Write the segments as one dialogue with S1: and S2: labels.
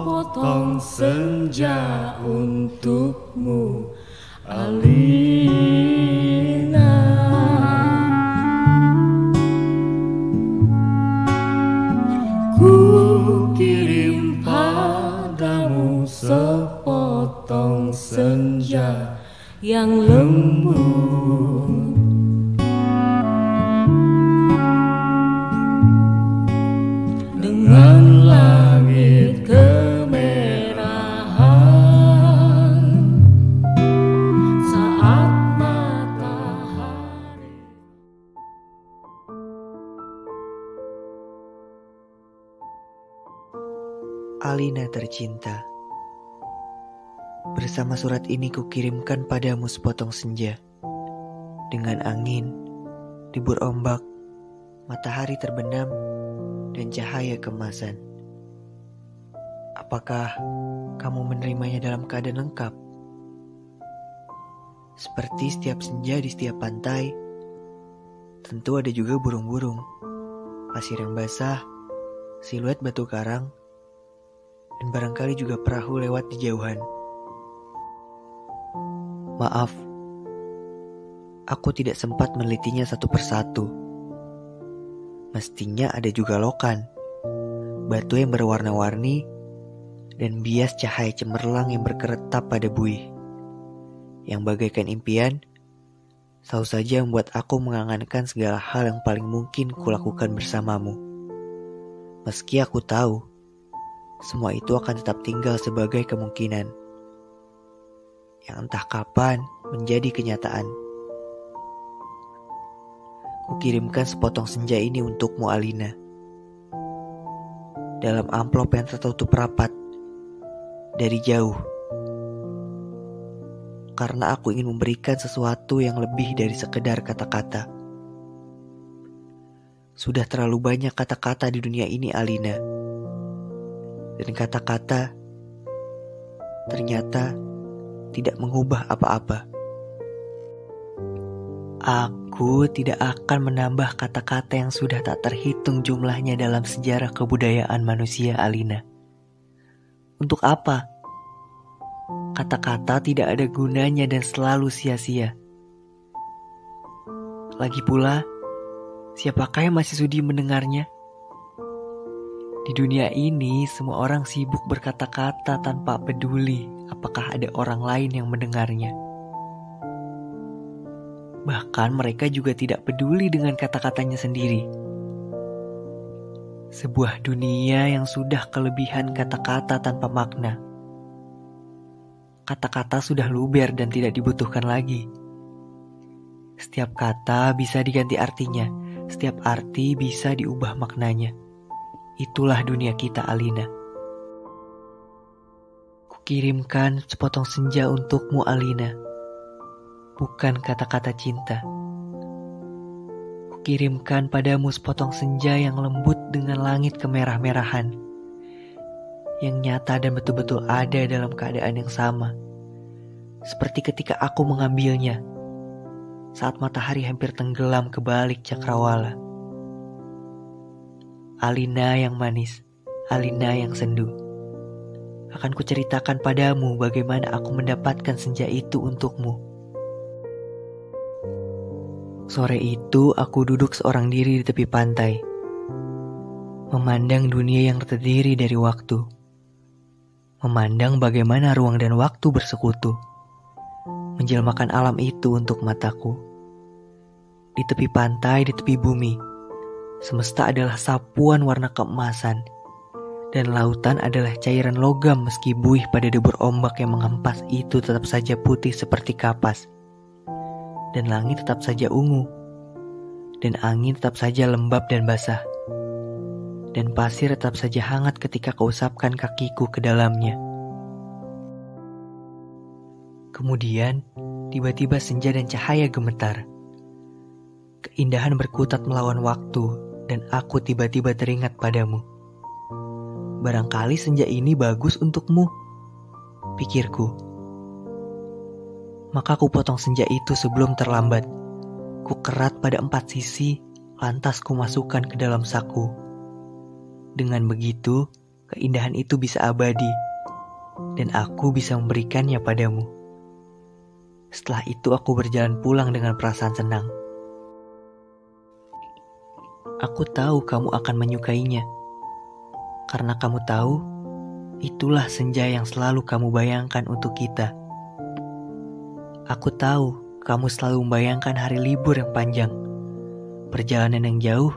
S1: sepotong senja untukmu. Alina. Ku kirim padamu sepotong senja yang lembut
S2: tercinta. Bersama surat ini kukirimkan padamu sepotong senja. Dengan angin, dibur ombak, matahari terbenam, dan cahaya kemasan. Apakah kamu menerimanya dalam keadaan lengkap? Seperti setiap senja di setiap pantai, tentu ada juga burung-burung, pasir yang basah, siluet batu karang, dan barangkali juga perahu lewat di jauhan. Maaf, aku tidak sempat menelitinya satu persatu. Mestinya ada juga lokan, batu yang berwarna-warni, dan bias cahaya cemerlang yang berkeretap pada buih. Yang bagaikan impian, tahu saja membuat aku mengangankan segala hal yang paling mungkin kulakukan bersamamu. Meski aku tahu, semua itu akan tetap tinggal sebagai kemungkinan yang entah kapan menjadi kenyataan. Kukirimkan sepotong senja ini untukmu Alina. Dalam amplop yang tertutup rapat dari jauh. Karena aku ingin memberikan sesuatu yang lebih dari sekedar kata-kata. Sudah terlalu banyak kata-kata di dunia ini Alina dan kata-kata ternyata tidak mengubah apa-apa. Aku tidak akan menambah kata-kata yang sudah tak terhitung jumlahnya dalam sejarah kebudayaan manusia, Alina. Untuk apa? Kata-kata tidak ada gunanya dan selalu sia-sia. Lagi pula, siapakah yang masih sudi mendengarnya? Di dunia ini, semua orang sibuk berkata-kata tanpa peduli apakah ada orang lain yang mendengarnya. Bahkan mereka juga tidak peduli dengan kata-katanya sendiri. Sebuah dunia yang sudah kelebihan kata-kata tanpa makna. Kata-kata sudah luber dan tidak dibutuhkan lagi. Setiap kata bisa diganti artinya, setiap arti bisa diubah maknanya. Itulah dunia kita, Alina. Kukirimkan sepotong senja untukmu, Alina. Bukan kata-kata cinta. Kukirimkan padamu sepotong senja yang lembut dengan langit kemerah-merahan. Yang nyata dan betul-betul ada dalam keadaan yang sama. Seperti ketika aku mengambilnya. Saat matahari hampir tenggelam ke balik cakrawala. Alina yang manis, Alina yang sendu. Akan kuceritakan padamu bagaimana aku mendapatkan senja itu untukmu. Sore itu aku duduk seorang diri di tepi pantai, memandang dunia yang terdiri dari waktu, memandang bagaimana ruang dan waktu bersekutu, menjelmakan alam itu untuk mataku. Di tepi pantai, di tepi bumi, Semesta adalah sapuan warna keemasan, dan lautan adalah cairan logam meski buih pada debur ombak yang mengempas itu tetap saja putih seperti kapas. Dan langit tetap saja ungu, dan angin tetap saja lembab dan basah. Dan pasir tetap saja hangat ketika keusapkan kakiku ke dalamnya. Kemudian, tiba-tiba senja dan cahaya gemetar. Keindahan berkutat melawan waktu dan aku tiba-tiba teringat padamu. Barangkali senja ini bagus untukmu, pikirku. Maka ku potong senja itu sebelum terlambat. Ku kerat pada empat sisi, lantas ku masukkan ke dalam saku. Dengan begitu, keindahan itu bisa abadi dan aku bisa memberikannya padamu. Setelah itu aku berjalan pulang dengan perasaan senang. Aku tahu kamu akan menyukainya. Karena kamu tahu, itulah senja yang selalu kamu bayangkan untuk kita. Aku tahu kamu selalu membayangkan hari libur yang panjang, perjalanan yang jauh,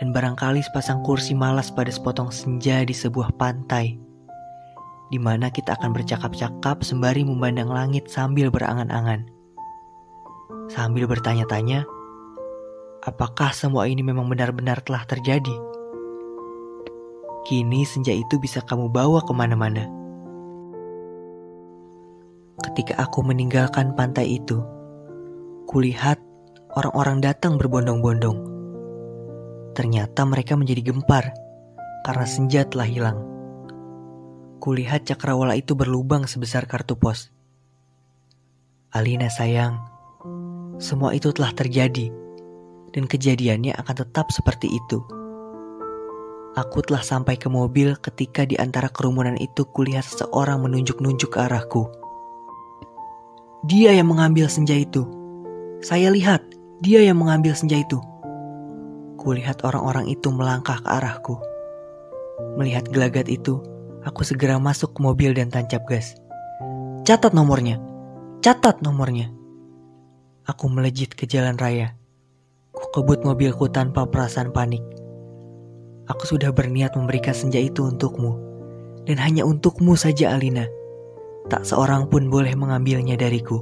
S2: dan barangkali sepasang kursi malas pada sepotong senja di sebuah pantai, di mana kita akan bercakap-cakap sembari memandang langit sambil berangan-angan. Sambil bertanya-tanya, apakah semua ini memang benar-benar telah terjadi? Kini senja itu bisa kamu bawa ke mana-mana. Ketika aku meninggalkan pantai itu, kulihat orang-orang datang berbondong-bondong. Ternyata mereka menjadi gempar karena senja telah hilang. Kulihat cakrawala itu berlubang sebesar kartu pos. Alina sayang, semua itu telah terjadi dan kejadiannya akan tetap seperti itu. Aku telah sampai ke mobil ketika di antara kerumunan itu kulihat seseorang menunjuk-nunjuk ke arahku. Dia yang mengambil senja itu. Saya lihat, dia yang mengambil senja itu. Kulihat orang-orang itu melangkah ke arahku. Melihat gelagat itu, aku segera masuk ke mobil dan tancap gas. Catat nomornya, catat nomornya. Aku melejit ke jalan raya. Ku kebut mobilku tanpa perasaan panik. Aku sudah berniat memberikan senja itu untukmu. Dan hanya untukmu saja Alina. Tak seorang pun boleh mengambilnya dariku.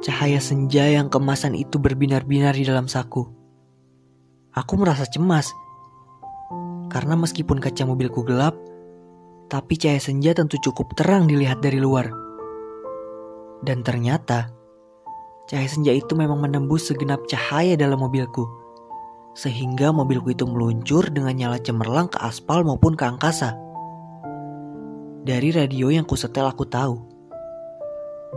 S2: Cahaya senja yang kemasan itu berbinar-binar di dalam saku. Aku merasa cemas. Karena meskipun kaca mobilku gelap, tapi cahaya senja tentu cukup terang dilihat dari luar. Dan ternyata, cahaya senja itu memang menembus segenap cahaya dalam mobilku. Sehingga mobilku itu meluncur dengan nyala cemerlang ke aspal maupun ke angkasa. Dari radio yang kusetel aku tahu.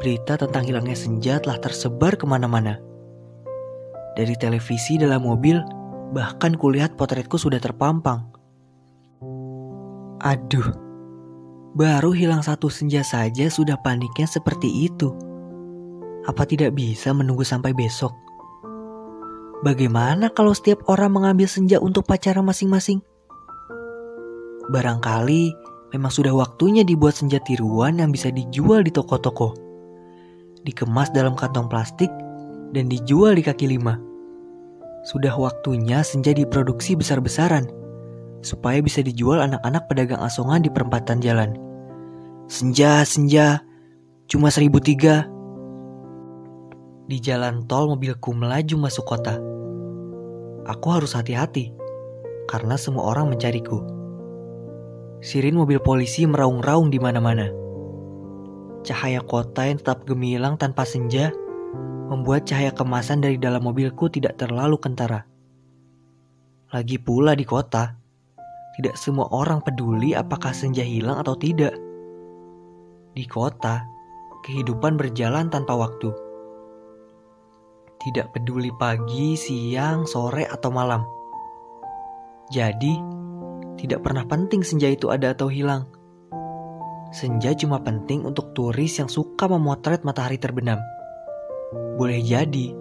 S2: Berita tentang hilangnya senja telah tersebar ke mana-mana. Dari televisi dalam mobil, bahkan kulihat potretku sudah terpampang. Aduh, baru hilang satu senja saja sudah paniknya seperti itu. Apa tidak bisa menunggu sampai besok? Bagaimana kalau setiap orang mengambil senja untuk pacaran masing-masing? Barangkali Memang sudah waktunya dibuat senja tiruan yang bisa dijual di toko-toko. Dikemas dalam kantong plastik dan dijual di kaki lima. Sudah waktunya senja diproduksi besar-besaran supaya bisa dijual anak-anak pedagang asongan di perempatan jalan. Senja, senja, cuma seribu tiga. Di jalan tol mobilku melaju masuk kota. Aku harus hati-hati karena semua orang mencariku. Sirin mobil polisi meraung-raung di mana-mana. Cahaya kota yang tetap gemilang tanpa senja membuat cahaya kemasan dari dalam mobilku tidak terlalu kentara. Lagi pula di kota, tidak semua orang peduli apakah senja hilang atau tidak. Di kota, kehidupan berjalan tanpa waktu. Tidak peduli pagi, siang, sore, atau malam. Jadi, tidak pernah penting senja itu ada atau hilang. Senja cuma penting untuk turis yang suka memotret matahari terbenam. Boleh jadi,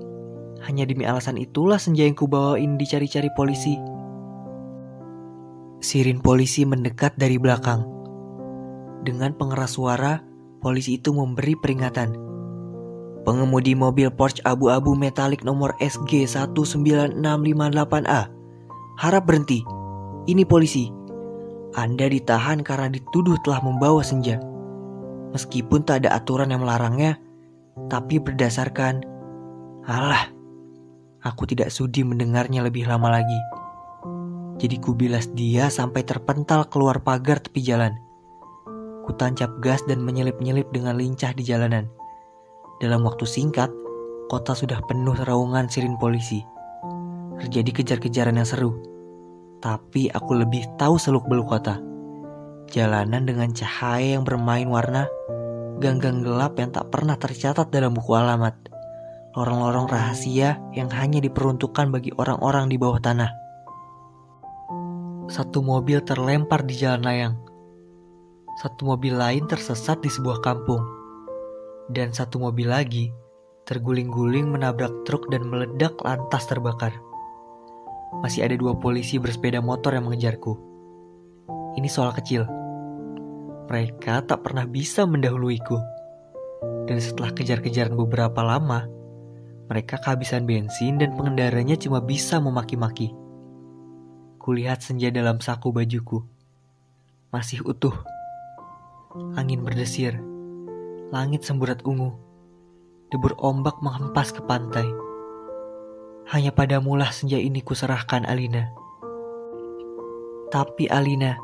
S2: hanya demi alasan itulah senja yang kubawain dicari-cari polisi. Sirin polisi mendekat dari belakang. Dengan pengeras suara, polisi itu memberi peringatan. Pengemudi mobil Porsche abu-abu metalik nomor SG 19658A harap berhenti ini polisi. Anda ditahan karena dituduh telah membawa senja. Meskipun tak ada aturan yang melarangnya, tapi berdasarkan Alah, aku tidak sudi mendengarnya lebih lama lagi. Jadi kubilas dia sampai terpental keluar pagar tepi jalan. Kutancap gas dan menyelip-nyelip dengan lincah di jalanan. Dalam waktu singkat, kota sudah penuh raungan sirin polisi. Terjadi kejar-kejaran yang seru tapi aku lebih tahu seluk-beluk kota. Jalanan dengan cahaya yang bermain warna, gang-gang gelap yang tak pernah tercatat dalam buku alamat, lorong-lorong rahasia yang hanya diperuntukkan bagi orang-orang di bawah tanah. satu mobil terlempar di jalan layang. Satu mobil lain tersesat di sebuah kampung. Dan satu mobil lagi terguling-guling menabrak truk dan meledak lantas terbakar. Masih ada dua polisi bersepeda motor yang mengejarku. Ini soal kecil. Mereka tak pernah bisa mendahuluiku. Dan setelah kejar-kejaran beberapa lama, mereka kehabisan bensin dan pengendaranya cuma bisa memaki-maki. Kulihat senja dalam saku bajuku. Masih utuh. Angin berdesir. Langit semburat ungu. Debur ombak menghempas ke pantai. Hanya padamulah senja ini kuserahkan Alina. Tapi Alina,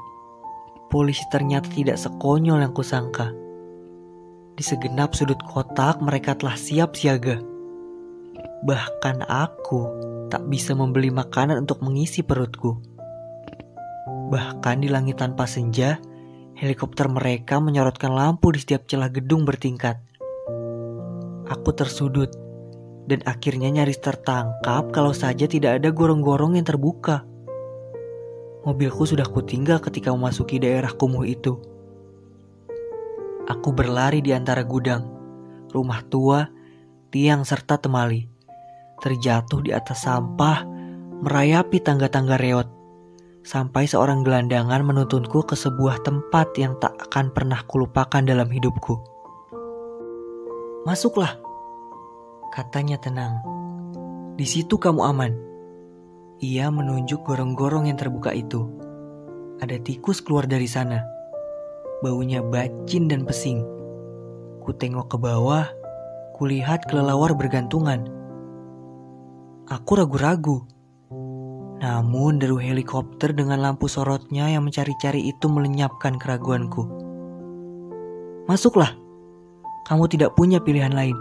S2: polisi ternyata tidak sekonyol yang kusangka. Di segenap sudut kotak mereka telah siap siaga. Bahkan aku tak bisa membeli makanan untuk mengisi perutku. Bahkan di langit tanpa senja, helikopter mereka menyorotkan lampu di setiap celah gedung bertingkat. Aku tersudut dan akhirnya nyaris tertangkap kalau saja tidak ada gorong-gorong yang terbuka. Mobilku sudah kutinggal ketika memasuki daerah kumuh itu. Aku berlari di antara gudang, rumah tua, tiang serta temali terjatuh di atas sampah, merayapi tangga-tangga reot, sampai seorang gelandangan menuntunku ke sebuah tempat yang tak akan pernah kulupakan dalam hidupku. Masuklah, katanya tenang. Di situ kamu aman. Ia menunjuk gorong-gorong yang terbuka itu. Ada tikus keluar dari sana. Baunya bacin dan pesing. Ku tengok ke bawah, kulihat kelelawar bergantungan Aku ragu-ragu. Namun deru helikopter dengan lampu sorotnya yang mencari-cari itu melenyapkan keraguanku. Masuklah, kamu tidak punya pilihan lain.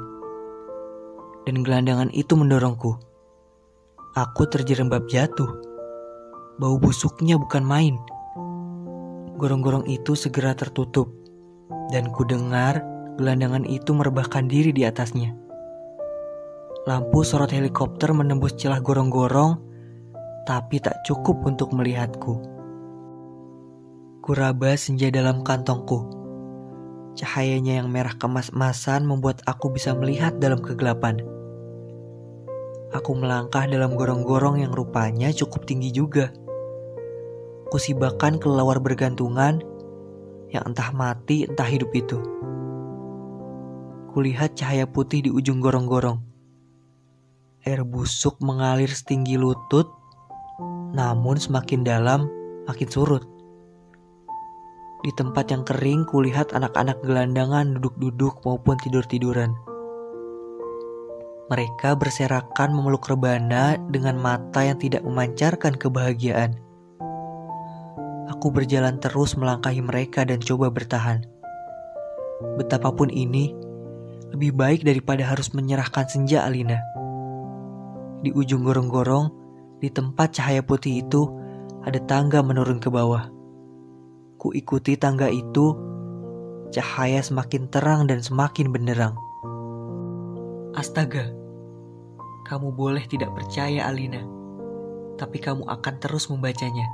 S2: Dan gelandangan itu mendorongku. Aku terjerembab jatuh. Bau busuknya bukan main. Gorong-gorong itu segera tertutup. Dan ku dengar gelandangan itu merebahkan diri di atasnya. Lampu sorot helikopter menembus celah gorong-gorong, tapi tak cukup untuk melihatku. Kuraba senja dalam kantongku. Cahayanya yang merah kemas-emasan membuat aku bisa melihat dalam kegelapan. Aku melangkah dalam gorong-gorong yang rupanya cukup tinggi juga. Kusibakan kelelawar bergantungan yang entah mati entah hidup itu. Kulihat cahaya putih di ujung gorong-gorong Air busuk mengalir setinggi lutut, namun semakin dalam makin surut. Di tempat yang kering kulihat anak-anak gelandangan duduk-duduk maupun tidur-tiduran. Mereka berserakan memeluk rebana dengan mata yang tidak memancarkan kebahagiaan. Aku berjalan terus melangkahi mereka dan coba bertahan. Betapapun ini, lebih baik daripada harus menyerahkan senja Alina. Di ujung gorong-gorong, di tempat cahaya putih itu, ada tangga menurun ke bawah. Ku ikuti tangga itu, cahaya semakin terang dan semakin benderang. Astaga, kamu boleh tidak percaya Alina, tapi kamu akan terus membacanya.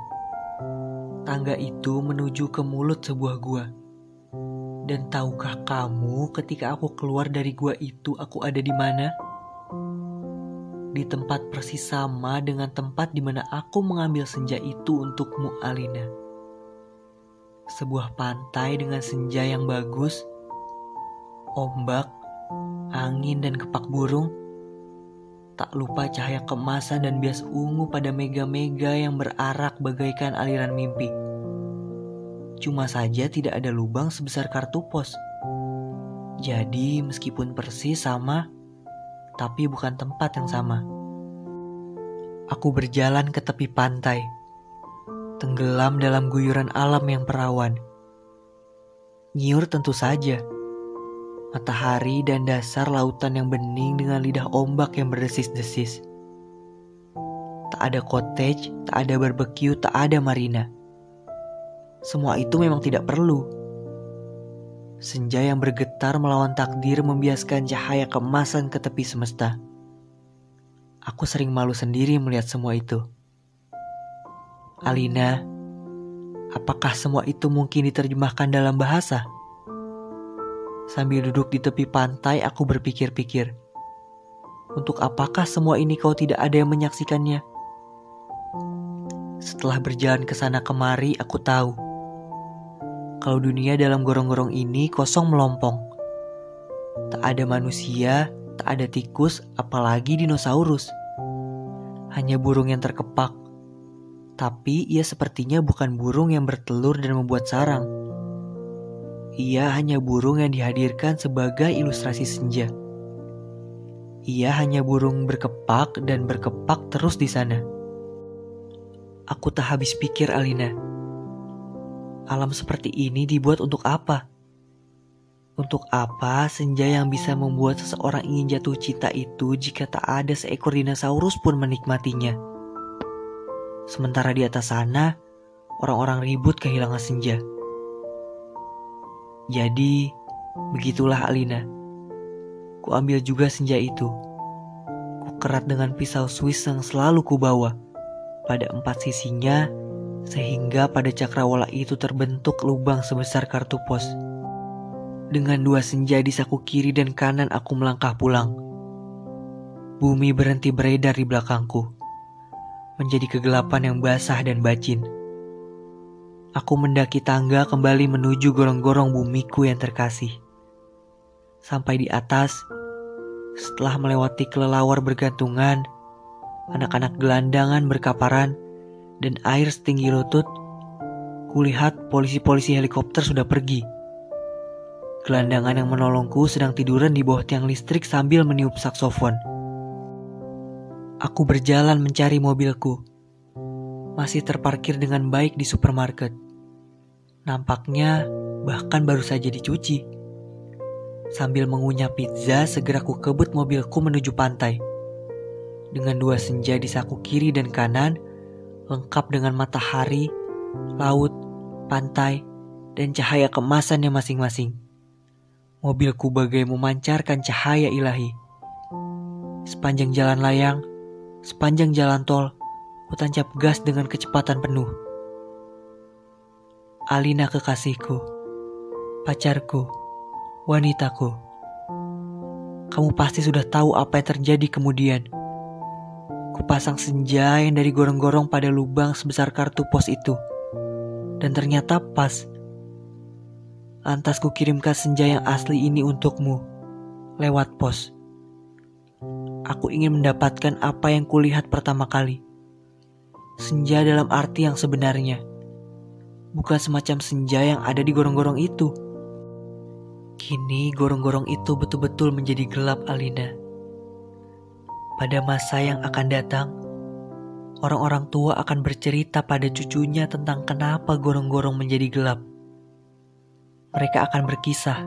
S2: Tangga itu menuju ke mulut sebuah gua. Dan tahukah kamu ketika aku keluar dari gua itu aku ada di mana? Di tempat persis sama dengan tempat di mana aku mengambil senja itu untukmu, Alina. Sebuah pantai dengan senja yang bagus, ombak, angin, dan kepak burung. Tak lupa cahaya kemasan dan bias ungu pada mega-mega yang berarak bagaikan aliran mimpi. Cuma saja tidak ada lubang sebesar kartu pos. Jadi meskipun persis sama, tapi bukan tempat yang sama. Aku berjalan ke tepi pantai, tenggelam dalam guyuran alam yang perawan. Nyiur tentu saja, matahari dan dasar lautan yang bening dengan lidah ombak yang berdesis-desis. Tak ada cottage, tak ada barbecue, tak ada marina. Semua itu memang tidak perlu Senja yang bergetar melawan takdir membiaskan cahaya kemasan ke tepi semesta. Aku sering malu sendiri melihat semua itu. Alina, Apakah semua itu mungkin diterjemahkan dalam bahasa? Sambil duduk di tepi pantai, aku berpikir-pikir. Untuk apakah semua ini kau tidak ada yang menyaksikannya? Setelah berjalan ke sana kemari, aku tahu kalau dunia dalam gorong-gorong ini kosong melompong. Tak ada manusia, tak ada tikus, apalagi dinosaurus. Hanya burung yang terkepak. Tapi ia sepertinya bukan burung yang bertelur dan membuat sarang. Ia hanya burung yang dihadirkan sebagai ilustrasi senja. Ia hanya burung berkepak dan berkepak terus di sana. Aku tak habis pikir Alina. Alam seperti ini dibuat untuk apa? Untuk apa senja yang bisa membuat seseorang ingin jatuh cinta itu jika tak ada seekor dinosaurus pun menikmatinya? Sementara di atas sana, orang-orang ribut kehilangan senja. Jadi, begitulah Alina. Ku ambil juga senja itu. Ku kerat dengan pisau Swiss yang selalu ku bawa pada empat sisinya sehingga pada cakrawala itu terbentuk lubang sebesar kartu pos. Dengan dua senja di saku kiri dan kanan aku melangkah pulang. Bumi berhenti beredar di belakangku. Menjadi kegelapan yang basah dan bacin. Aku mendaki tangga kembali menuju gorong-gorong bumiku yang terkasih. Sampai di atas, setelah melewati kelelawar bergantungan, anak-anak gelandangan berkaparan, dan air setinggi lutut, kulihat polisi-polisi helikopter sudah pergi. Gelandangan yang menolongku sedang tiduran di bawah tiang listrik sambil meniup saksofon. Aku berjalan mencari mobilku. Masih terparkir dengan baik di supermarket. Nampaknya bahkan baru saja dicuci. Sambil mengunyah pizza, segera ku kebut mobilku menuju pantai dengan dua senja di saku kiri dan kanan, lengkap dengan matahari, laut, pantai, dan cahaya kemasannya masing-masing. Mobilku bagai memancarkan cahaya ilahi. Sepanjang jalan layang, sepanjang jalan tol, ku tancap gas dengan kecepatan penuh. Alina kekasihku, pacarku, wanitaku. Kamu pasti sudah tahu apa yang terjadi kemudian. Kupasang senja yang dari gorong-gorong pada lubang sebesar kartu pos itu. Dan ternyata pas. Lantas ku kirimkan senja yang asli ini untukmu. Lewat pos. Aku ingin mendapatkan apa yang kulihat pertama kali. Senja dalam arti yang sebenarnya. Bukan semacam senja yang ada di gorong-gorong itu. Kini gorong-gorong itu betul-betul menjadi gelap Alina pada masa yang akan datang, orang-orang tua akan bercerita pada cucunya tentang kenapa gorong-gorong menjadi gelap. Mereka akan berkisah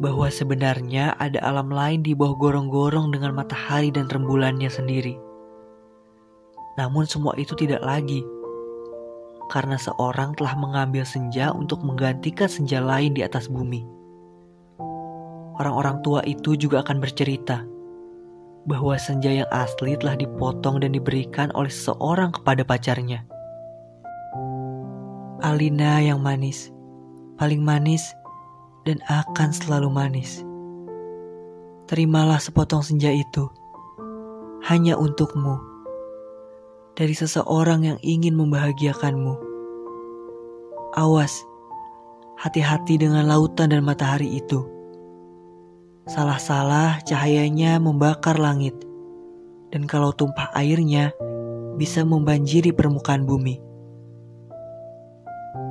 S2: bahwa sebenarnya ada alam lain di bawah gorong-gorong dengan matahari dan rembulannya sendiri. Namun semua itu tidak lagi, karena seorang telah mengambil senja untuk menggantikan senja lain di atas bumi. Orang-orang tua itu juga akan bercerita bahwa senja yang asli telah dipotong dan diberikan oleh seseorang kepada pacarnya. Alina yang manis, paling manis, dan akan selalu manis. Terimalah sepotong senja itu, hanya untukmu, dari seseorang yang ingin membahagiakanmu. Awas, hati-hati dengan lautan dan matahari itu Salah-salah cahayanya membakar langit, dan kalau tumpah airnya bisa membanjiri permukaan bumi.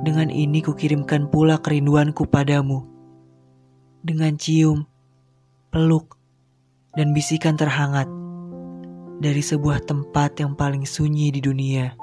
S2: Dengan ini kukirimkan pula kerinduanku padamu. Dengan cium, peluk, dan bisikan terhangat dari sebuah tempat yang paling sunyi di dunia.